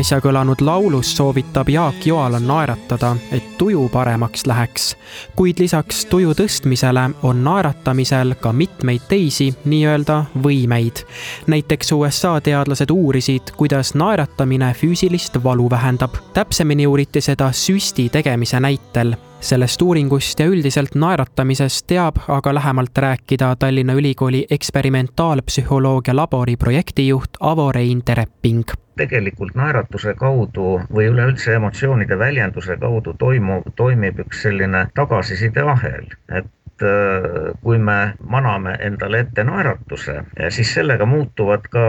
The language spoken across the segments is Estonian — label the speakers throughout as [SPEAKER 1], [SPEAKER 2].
[SPEAKER 1] äsja kõlanud laulus soovitab Jaak Joala naeratada, et tuju paremaks läheks. kuid lisaks tuju tõstmisele on naeratamisel ka mitmeid teisi nii-öelda võimeid. näiteks USA teadlased uurisid, kuidas naeratamine füüsilist valu vähendab. täpsemini uuriti seda süsti tegemise näitel sellest uuringust ja üldiselt naeratamisest teab aga lähemalt rääkida Tallinna Ülikooli eksperimentaalpsühholoogia labori projektijuht Avo Rein Tereping
[SPEAKER 2] tegelikult naeratuse kaudu või üleüldse emotsioonide väljenduse kaudu toimu, toimib üks selline tagasisideahel, et äh, kui me maname endale ette naeratuse, siis sellega muutuvad ka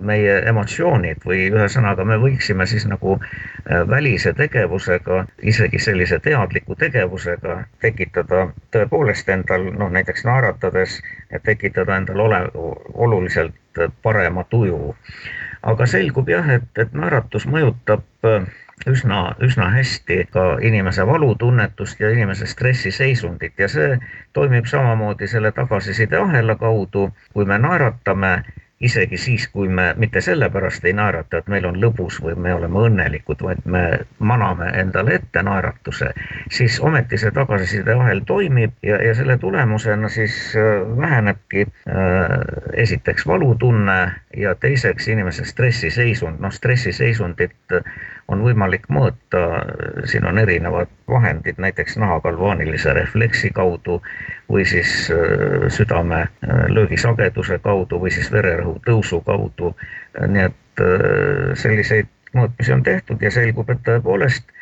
[SPEAKER 2] meie emotsioonid või ühesõnaga me võiksime siis nagu äh, välise tegevusega, isegi sellise teadliku tegevusega tekitada tõepoolest endal noh, näiteks naeratades, tekitada endal ole, oluliselt parema tuju aga selgub jah, et, et naeratus mõjutab äh, üsna, üsna hästi ka inimese valutunnetust ja inimese stressiseisundit ja see toimib samamoodi selle tagasisideahela kaudu, kui me naeratame isegi siis, kui me mitte sellepärast ei naerata, et meil on lõbus või me oleme õnnelikud, vaid me maname endale ette naeratuse, siis ometi see tagasisideahel toimib ja, ja selle tulemusena siis äh, vähenebki äh, esiteks valutunne ja teiseks inimese stressiseisund. noh, stressiseisundit on võimalik mõõta, siin on erinevad vahendid, näiteks nahagalvaanilise refleksi kaudu või siis äh, südame äh, löögisageduse kaudu või siis vererõhu tõusu kaudu. nii et äh, selliseid mõõtmisi on tehtud ja selgub, et tõepoolest,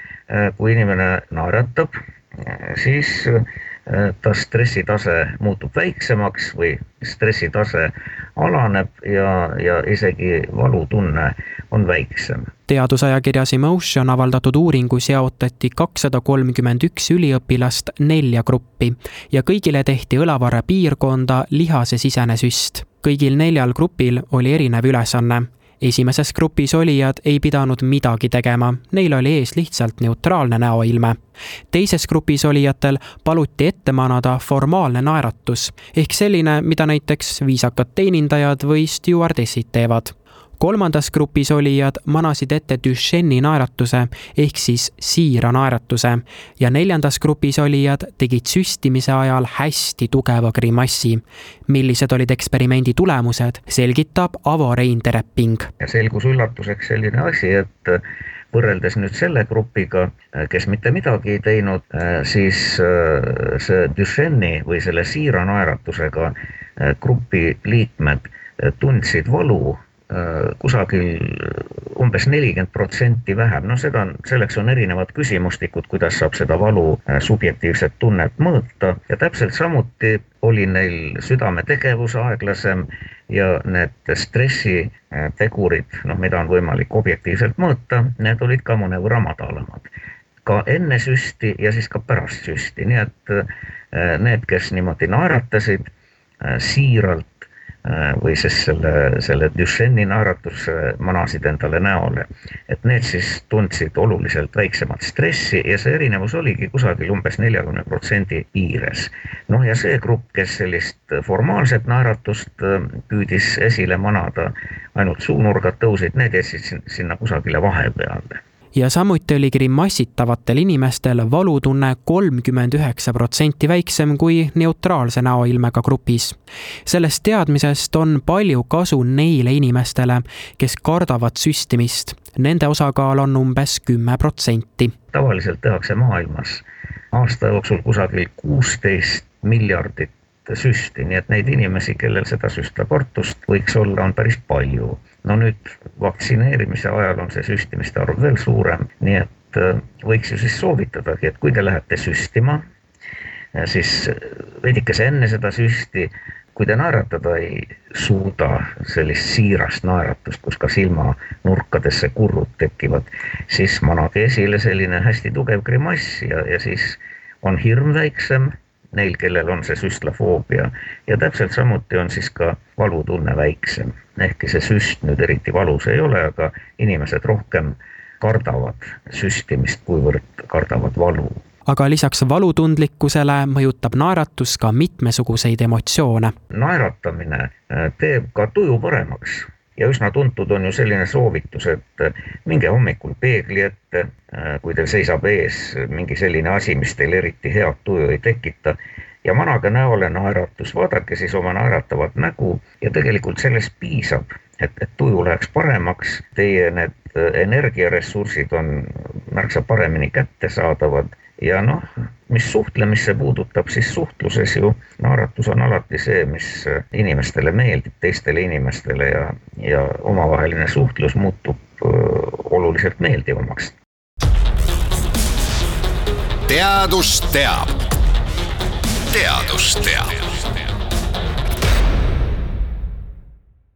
[SPEAKER 2] kui inimene naeratab, siis ta stressitase muutub väiksemaks või stressitase alaneb ja, ja isegi valutunne on väiksem.
[SPEAKER 1] Teadusajakirjas Emotion avaldatud uuringus jaotati kakssada kolmkümmend üks üliõpilast nelja gruppi ja kõigile tehti õlavarre piirkonda lihasesisene süst. kõigil neljal grupil oli erinev ülesanne esimeses grupis olijad ei pidanud midagi tegema, neil oli ees lihtsalt neutraalne näoilme. teises grupis olijatel paluti ette manada formaalne naeratus ehk selline, mida näiteks viisakad teenindajad või stjuardessid teevad kolmandas grupis olijad manasid ette Duchenne'i naeratuse ehk siis siira naeratuse ja neljandas grupis olijad tegid süstimise ajal hästi tugeva grimassi. millised olid eksperimendi tulemused, selgitab Avo Rein Tereping.
[SPEAKER 2] selgus üllatuseks selline asi, et võrreldes nüüd selle grupiga, kes mitte midagi ei teinud, siis äh, see Duchenne'i või selle siira naeratusega äh, grupi liikmed tundsid valu kusagil umbes nelikümmend protsenti vähem, noh, seda on, selleks on erinevad küsimustikud, kuidas saab seda valu äh, subjektiivset tunnet mõõta. Ja täpselt samuti oli neil südametegevus aeglasem ja need stressitegurid, noh, mida on võimalik objektiivselt mõõta, need olid ka mõnevõrra madalamad. Ka enne süsti ja siis ka pärast süsti, nii et äh, need, kes niimoodi naeratasid siiralt, Äh, või siis selle, selle Duchenne'i naeratuse manasid endale näole. et need siis tundsid oluliselt väiksemat stressi ja see erinevus oligi kusagil umbes neljakümne protsendi piires. noh, ja see grupp, kes sellist formaalset naeratust äh, püüdis esile manada, ainult suunurgad tõusid, need jäid sinna kusagile vahepeale
[SPEAKER 1] ja samuti oli grimassitavatel inimestel valutunne kolmkümmend üheksa protsenti väiksem kui neutraalse näoilmega grupis. sellest teadmisest on palju kasu neile inimestele, kes kardavad süstimist. Nende osakaal on umbes kümme protsenti.
[SPEAKER 2] tavaliselt tehakse maailmas aasta jooksul kusagil kuusteist miljardit süsti, nii et neid inimesi, kellel seda süstakortust võiks olla, on päris palju. No nüüd vaktsineerimise ajal on see süstimiste arv veel suurem, nii et äh, võiks ju siis soovitadagi, et kui te lähete süstima, siis veidikese enne seda süsti kui te naeratada ei suuda, sellist siirast naeratust, kus ka silmanurkadesse kurrud tekivad, siis manage esile selline hästi tugev grimass ja, ja siis on hirm väiksem neil, kellel on see süstlafoobia ja täpselt samuti on siis ka valutunne väiksem. ehkki see süst nüüd eriti valus ei ole, aga inimesed rohkem kardavad süstimist, kuivõrd kardavad valu
[SPEAKER 1] aga lisaks valutundlikkusele mõjutab naeratus ka mitmesuguseid emotsioone.
[SPEAKER 2] naeratamine äh, teeb ka tuju paremaks ja üsna tuntud on ju selline soovitus, et äh, minge hommikul peegli ette, kui teil seisab ees mingi selline asi, mis teil eriti head tuju ei tekita. Ja manage näole naeratus, vaadake siis oma naeratavat nägu. Ja tegelikult sellest piisab, et, et tuju läheks paremaks, teie need energiaressursid on märksa paremini kättesaadavad. Ja noh, mis suhtlemisse puudutab, siis suhtluses ju naeratus on alati see, mis inimestele meeldib, teistele inimestele ja, ja omavaheline suhtlus muutub oluliselt meeldivamaks.
[SPEAKER 3] Teadus teab. teadus teab